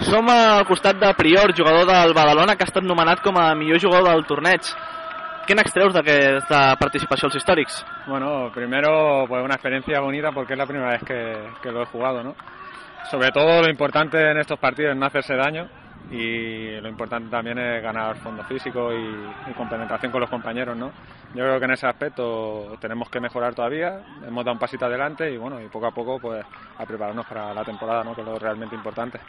Som al costat de Prior, jugador del Badalona, que ha estat nomenat com a millor jugador del torneig. ¿Qué n'extreus d'aquesta participació als històrics? Bueno, primero pues una experiencia bonita porque es la primera vez que, que lo he jugado, ¿no? Sobre todo lo importante en estos partidos es no hacerse daño y lo importante también es ganar fondo físico y, y complementación con los compañeros, ¿no? Yo creo que en ese aspecto tenemos que mejorar todavía, hemos dado un pasito adelante y bueno, y poco a poco pues a prepararnos para la temporada, ¿no? Que es lo realmente importante.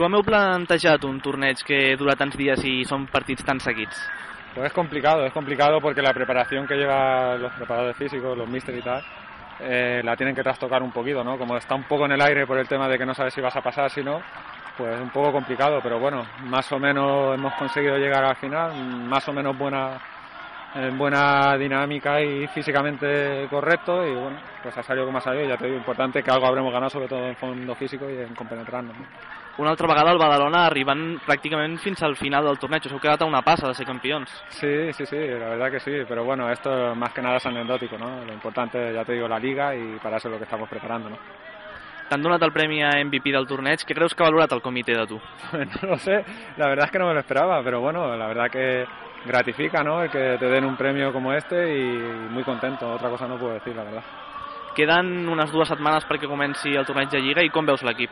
Com heu plantejat un torneig que dura tants dies i són partits tan seguits? Pues es complicado, es complicado porque la preparación que llevan los preparadores físicos, los míster y tal, eh, la tienen que trastocar un poquito, ¿no? Como está un poco en el aire por el tema de que no sabes si vas a pasar, si no, pues un poco complicado, pero bueno, más o menos hemos conseguido llegar al final, más o menos buena en buena dinámica y físicamente correcto y bueno, pues ha salido como ha salido, ya te digo, importante que algo habremos ganado sobre todo en fondo físico y en compenetrarnos. ¿no? Una altra vegada el Badalona arribant pràcticament fins al final del torneig. Us heu quedat a una passa de ser campions. Sí, sí, sí, la verdad que sí, pero bueno, esto más que nada es anecdótico, ¿no? Lo importante, ya te digo, la liga y para eso es lo que estamos preparando, ¿no? T'han donat el premi a MVP del torneig. Què creus que ha valorat el comitè de tu? no lo sé, la verdad es que no me lo esperaba, pero bueno, la verdad que gratifica, ¿no? El que te den un premio como este y muy contento, otra cosa no puedo decir, la verdad. Queden unes dues setmanes perquè comenci el torneig de Lliga i com veus l'equip?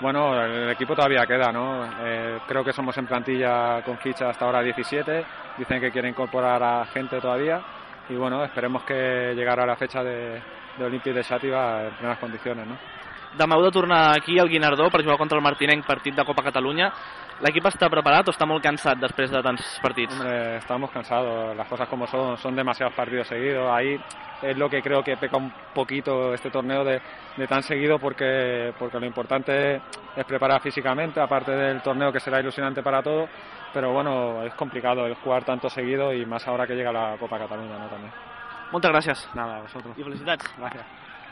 Bueno, el equipo todavía queda, ¿no? Eh, creo que somos en plantilla con ficha hasta ahora 17, dicen que quieren incorporar a gente todavía y bueno, esperemos que llegara la fecha de, de Olímpic de Xàtiva en plenas condiciones, ¿no? Demà tornar aquí al Guinardó per jugar contra el Martinenc partit de Copa Catalunya. L'equip està preparat o està molt cansat després de tants partits? Hombre, estamos cansados, las cosas como son, son demasiados partidos seguidos. Ahí es lo que creo que peca un poquito este torneo de, de tan seguido porque, porque lo importante es preparar físicamente, aparte del torneo que será ilusionante para todos. Pero bueno, es complicado el jugar tanto seguido y más ahora que llega la Copa Cataluña ¿no? también. Moltes gràcies. Nada, a vosotros. I felicitats. Gracias.